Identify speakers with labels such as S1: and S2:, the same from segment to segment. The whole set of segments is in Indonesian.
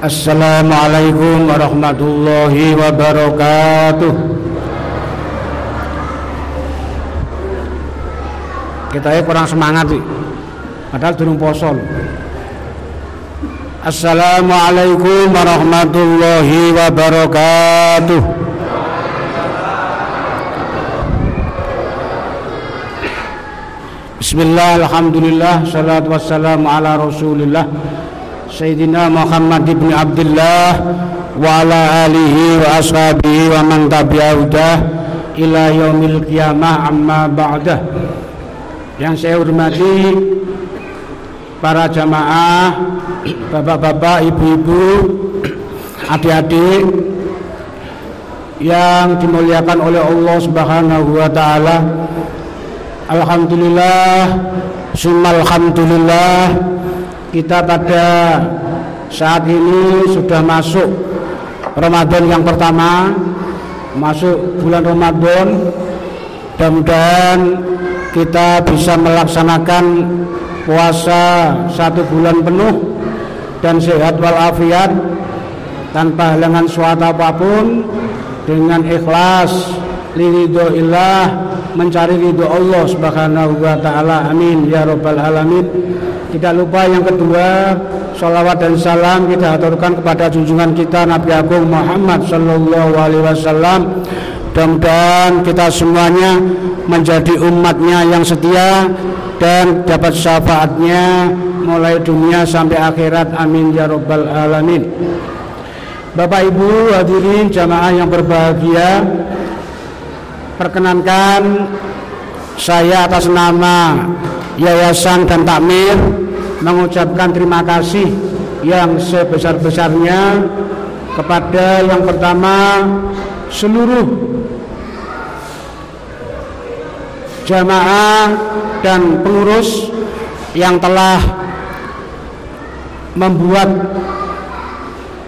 S1: Assalamualaikum warahmatullahi wabarakatuh. Kita ya kurang semangat sih Padahal durung poso Assalamualaikum warahmatullahi wabarakatuh. Bismillah, Alhamdulillah, salatu wassalamu ala rasulillah Sayyidina Muhammad ibn Abdullah Wa ala alihi wa ashabihi wa man tabi'audah Ila yaumil qiyamah amma ba'dah. Yang saya hormati Para jamaah Bapak-bapak, ibu-ibu Adik-adik Yang dimuliakan oleh Allah subhanahu wa ta'ala. Alhamdulillah Alhamdulillah Kita pada saat ini sudah masuk Ramadan yang pertama Masuk bulan Ramadan Mudah-mudahan kita bisa melaksanakan puasa satu bulan penuh Dan sehat walafiat Tanpa halangan suatu apa pun Dengan ikhlas Liridho ilah mencari ridho Allah Subhanahu wa taala. Amin ya rabbal alamin. Tidak lupa yang kedua, salawat dan salam kita aturkan kepada junjungan kita Nabi Agung Muhammad sallallahu alaihi wasallam. Mudah-mudahan kita semuanya menjadi umatnya yang setia dan dapat syafaatnya mulai dunia sampai akhirat. Amin ya rabbal alamin. Bapak Ibu hadirin jamaah yang berbahagia Perkenankan saya atas nama Yayasan dan Takmir mengucapkan terima kasih yang sebesar-besarnya kepada yang pertama seluruh jamaah dan pengurus yang telah membuat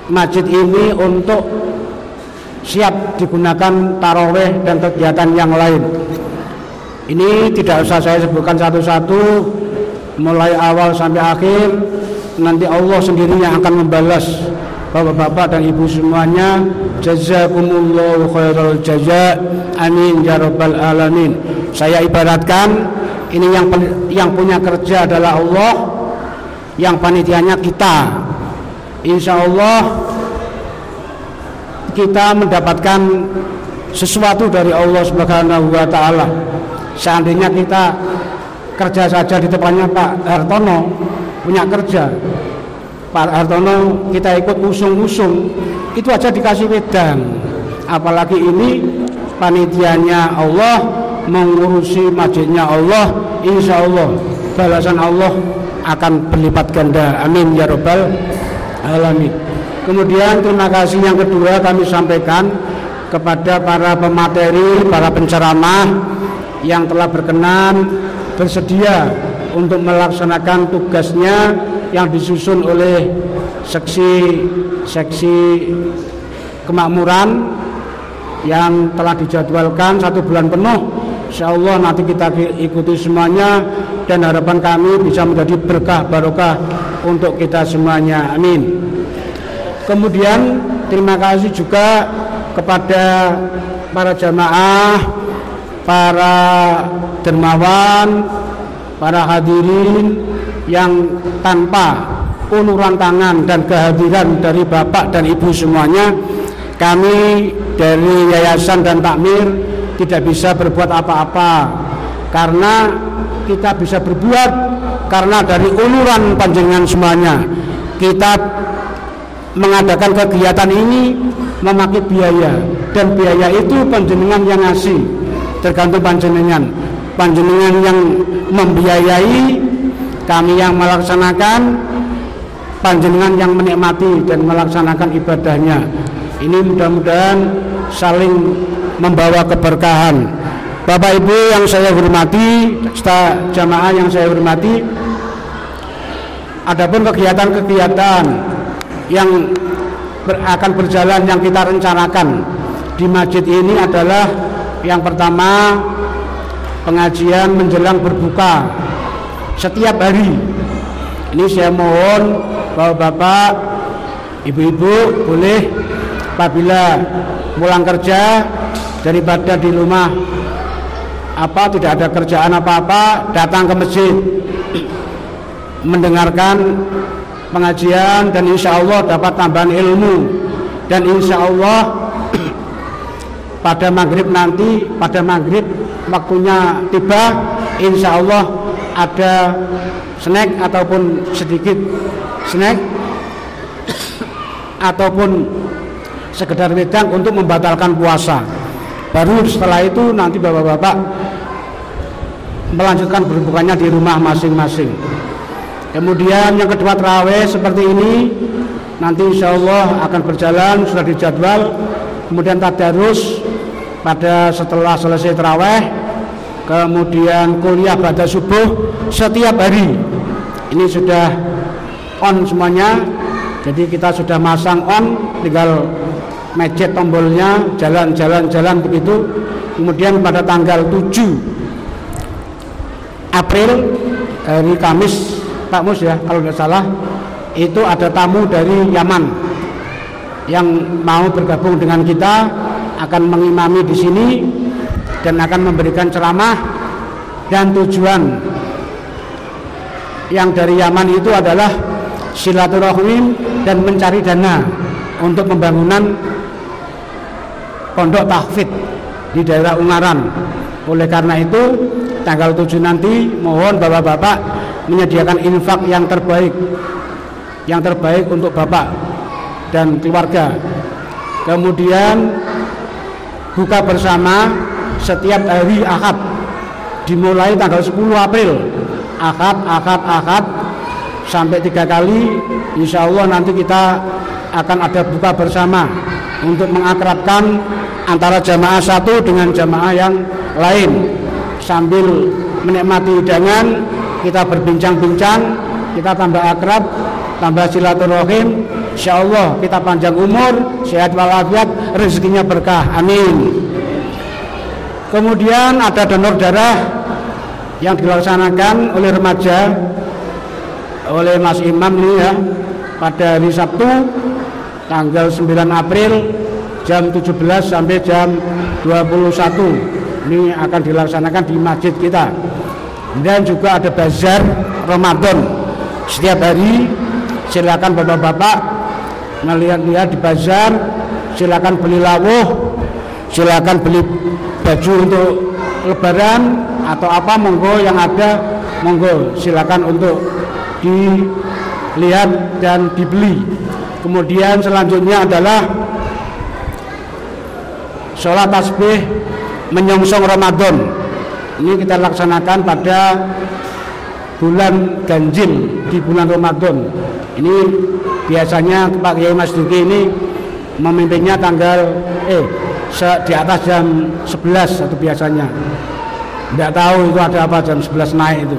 S1: masjid ini untuk siap digunakan taraweh dan kegiatan yang lain. Ini tidak usah saya sebutkan satu-satu mulai awal sampai akhir nanti Allah sendiri yang akan membalas. Bapak-bapak dan ibu semuanya jazakumullahu khairal jaza. Amin ya rabbal alamin. Saya ibaratkan ini yang yang punya kerja adalah Allah yang panitianya kita. Insya Allah kita mendapatkan sesuatu dari Allah Subhanahu wa taala. Seandainya kita kerja saja di tempatnya Pak Hartono punya kerja. Pak Hartono kita ikut usung-usung itu aja dikasih wedang. Apalagi ini panitianya Allah mengurusi masjidnya Allah insya Allah balasan Allah akan berlipat ganda amin ya robbal alamin Kemudian terima kasih yang kedua kami sampaikan kepada para pemateri, para penceramah yang telah berkenan bersedia untuk melaksanakan tugasnya yang disusun oleh seksi seksi kemakmuran yang telah dijadwalkan satu bulan penuh. Insya Allah nanti kita ikuti semuanya dan harapan kami bisa menjadi berkah barokah untuk kita semuanya. Amin. Kemudian terima kasih juga kepada para jamaah, para dermawan, para hadirin yang tanpa uluran tangan dan kehadiran dari Bapak dan Ibu semuanya kami dari Yayasan dan Takmir tidak bisa berbuat apa-apa karena kita bisa berbuat karena dari uluran panjenengan semuanya. Kita mengadakan kegiatan ini memakai biaya dan biaya itu panjenengan yang ngasih tergantung panjenengan. Panjenengan yang membiayai kami yang melaksanakan panjenengan yang menikmati dan melaksanakan ibadahnya. Ini mudah-mudahan saling membawa keberkahan. Bapak Ibu yang saya hormati jamaah yang saya hormati adapun kegiatan-kegiatan yang ber, akan berjalan yang kita rencanakan di masjid ini adalah yang pertama pengajian menjelang berbuka. Setiap hari. Ini saya mohon bapak-bapak ibu-ibu boleh apabila pulang kerja daripada di rumah. Apa tidak ada kerjaan apa-apa datang ke masjid. Mendengarkan pengajian dan insya Allah dapat tambahan ilmu. Dan insya Allah pada maghrib nanti pada maghrib waktunya tiba insya Allah ada snack ataupun sedikit snack ataupun sekedar wedang untuk membatalkan puasa. Baru setelah itu nanti bapak-bapak melanjutkan berbukanya di rumah masing-masing. Kemudian yang kedua terawih seperti ini nanti insya Allah akan berjalan sudah dijadwal kemudian tadarus pada setelah selesai terawih kemudian kuliah pada subuh setiap hari. Ini sudah on semuanya. Jadi kita sudah masang on tinggal mecet tombolnya jalan-jalan-jalan begitu. Kemudian pada tanggal 7 April hari Kamis Pak Mus ya kalau tidak salah itu ada tamu dari Yaman yang mau bergabung dengan kita akan mengimami di sini dan akan memberikan ceramah dan tujuan yang dari Yaman itu adalah silaturahim dan mencari dana untuk pembangunan pondok tahfidz di daerah Ungaran. Oleh karena itu tanggal 7 nanti mohon bapak-bapak menyediakan infak yang terbaik yang terbaik untuk bapak dan keluarga kemudian buka bersama setiap hari akad dimulai tanggal 10 April. Akad akad akad sampai tiga kali. Insya Allah nanti kita akan ada buka bersama untuk mengakrabkan antara jamaah satu dengan jamaah yang lain. Sambil menikmati hidangan kita berbincang-bincang kita tambah akrab tambah silaturahim. Insya Allah kita panjang umur sehat walafiat rezekinya berkah. Amin. Kemudian ada donor darah yang dilaksanakan oleh remaja oleh Mas Imam ini ya pada hari Sabtu tanggal 9 April jam 17 sampai jam 21 ini akan dilaksanakan di masjid kita. Dan juga ada bazar Ramadan setiap hari silakan bapak-bapak melihat-lihat di bazar silakan beli lawuh silakan beli baju untuk lebaran atau apa monggo yang ada monggo silakan untuk dilihat dan dibeli. Kemudian selanjutnya adalah sholat tasbih menyongsong Ramadan. Ini kita laksanakan pada bulan ganjil di bulan Ramadan. Ini biasanya Pak Kiai Mas Duki ini memimpinnya tanggal eh di atas jam 11 atau biasanya. Tidak tahu itu ada apa jam 11 naik itu.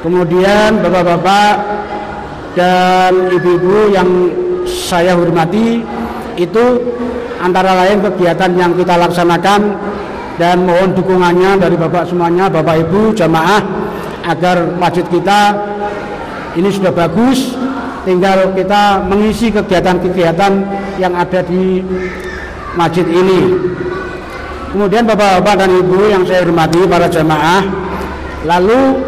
S1: Kemudian bapak-bapak dan ibu-ibu yang saya hormati itu antara lain kegiatan yang kita laksanakan dan mohon dukungannya dari Bapak semuanya, Bapak Ibu, jamaah agar masjid kita ini sudah bagus tinggal kita mengisi kegiatan-kegiatan yang ada di masjid ini. Kemudian bapak-bapak dan ibu yang saya hormati para jamaah lalu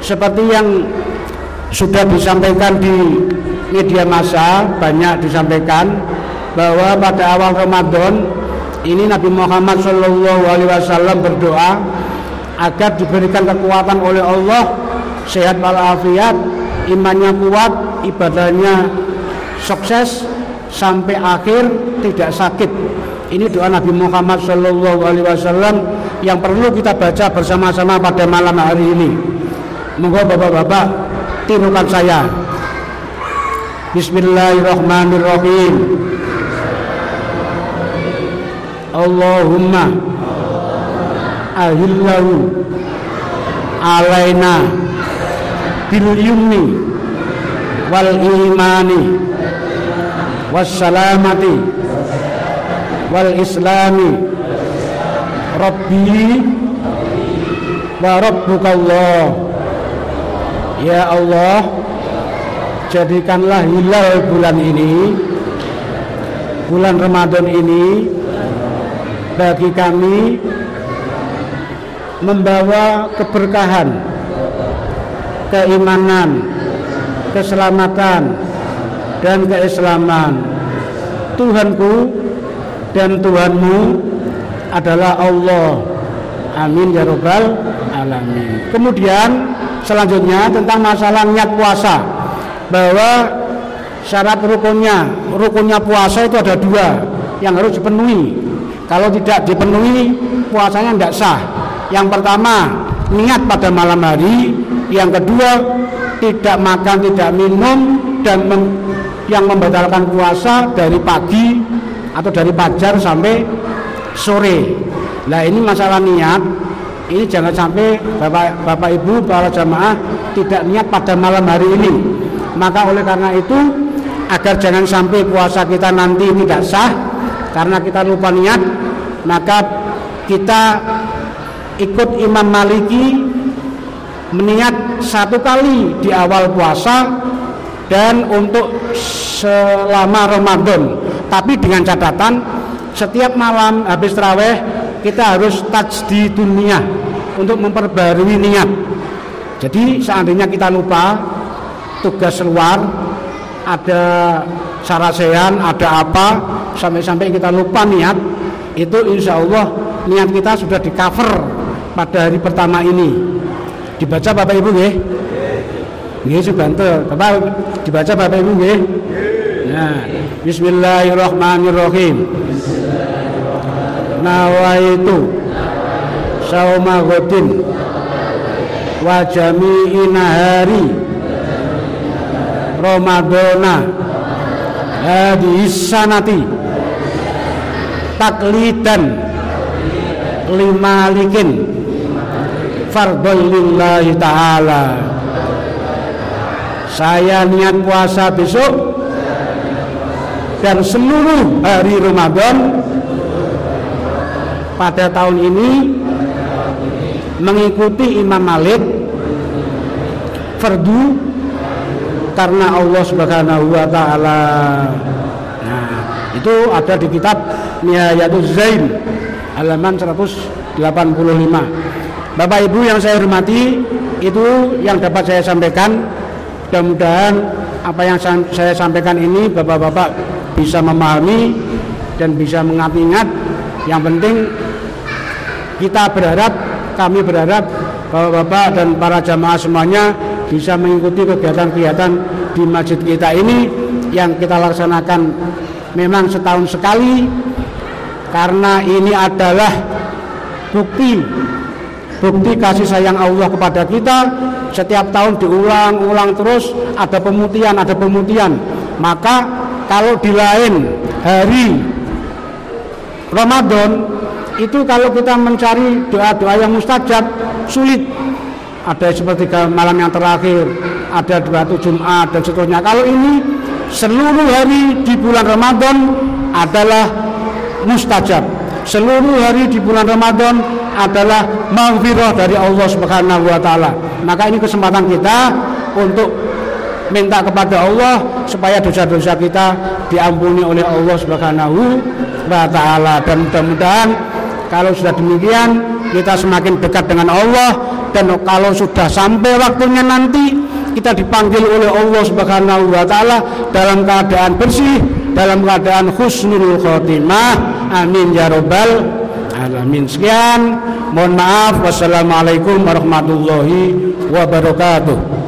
S1: seperti yang sudah disampaikan di media massa banyak disampaikan bahwa pada awal Ramadan ini Nabi Muhammad Shallallahu Alaihi Wasallam berdoa agar diberikan kekuatan oleh Allah sehat walafiat imannya kuat ibadahnya sukses sampai akhir tidak sakit ini doa Nabi Muhammad Shallallahu Alaihi Wasallam yang perlu kita baca bersama-sama pada malam hari ini. Moga bapak-bapak tirukan saya. Bismillahirrahmanirrahim. Allahumma ahillahu alaina bil yumni wal imani wassalamati wal islami. Rabbi wa rabbukallah. Ya Allah jadikanlah hilal bulan ini bulan Ramadan ini bagi kami membawa keberkahan keimanan keselamatan dan keislaman. Tuhanku dan Tuhanmu adalah Allah. Amin ya robbal alamin. Kemudian selanjutnya tentang masalah niat puasa. Bahwa syarat rukunnya rukunnya puasa itu ada dua yang harus dipenuhi. Kalau tidak dipenuhi puasanya tidak sah yang pertama niat pada malam hari. Yang kedua tidak makan tidak minum dan mem yang membatalkan puasa dari pagi atau dari fajar sampai sore. Nah ini masalah niat. Ini jangan sampai bapak bapak ibu para jamaah tidak niat pada malam hari ini. Maka oleh karena itu agar jangan sampai puasa kita nanti tidak sah karena kita lupa niat maka kita ikut Imam Maliki meniat satu kali di awal puasa dan untuk selama Ramadan. Tapi dengan catatan setiap malam habis terawih kita harus touch di dunia untuk memperbarui niat. Jadi seandainya kita lupa tugas luar ada sarasean ada apa sampai-sampai kita lupa niat itu insya Allah niat kita sudah di cover pada hari pertama ini. Dibaca Bapak Ibu nggih? Nggih Subanto Bapak dibaca Bapak Ibu nggih? Nah Bismillahirrahmanirrahim. Nawaitu Sauma Godin Wa jami'ina hari Ramadana hadis sanati taklidan lima likin lillahi ta'ala saya niat puasa besok dan seluruh hari Ramadan pada tahun ini mengikuti Imam Malik fardu karena Allah Subhanahu wa taala. Nah, itu ada di kitab Nihayatul Zain halaman 185. Bapak Ibu yang saya hormati, itu yang dapat saya sampaikan. Mudah-mudahan apa yang saya sampaikan ini Bapak-bapak bisa memahami dan bisa mengingat. Yang penting kita berharap, kami berharap Bapak-bapak dan para jamaah semuanya bisa mengikuti kegiatan-kegiatan di masjid kita ini yang kita laksanakan memang setahun sekali karena ini adalah bukti bukti kasih sayang Allah kepada kita setiap tahun diulang-ulang terus ada pemutihan ada pemutihan maka kalau di lain hari Ramadan itu kalau kita mencari doa-doa yang mustajab sulit ada seperti malam yang terakhir, ada dua Jumat dan seterusnya. Kalau ini seluruh hari di bulan Ramadan adalah mustajab. Seluruh hari di bulan Ramadan adalah maghfirah dari Allah Subhanahu wa taala. Maka ini kesempatan kita untuk minta kepada Allah supaya dosa-dosa kita diampuni oleh Allah Subhanahu wa taala dan mudah-mudahan kalau sudah demikian kita semakin dekat dengan Allah dan kalau sudah sampai waktunya nanti kita dipanggil oleh Allah Subhanahu wa taala dalam keadaan bersih, dalam keadaan husnul khotimah. Amin ya rabbal alamin. Sekian, mohon maaf. Wassalamualaikum warahmatullahi wabarakatuh.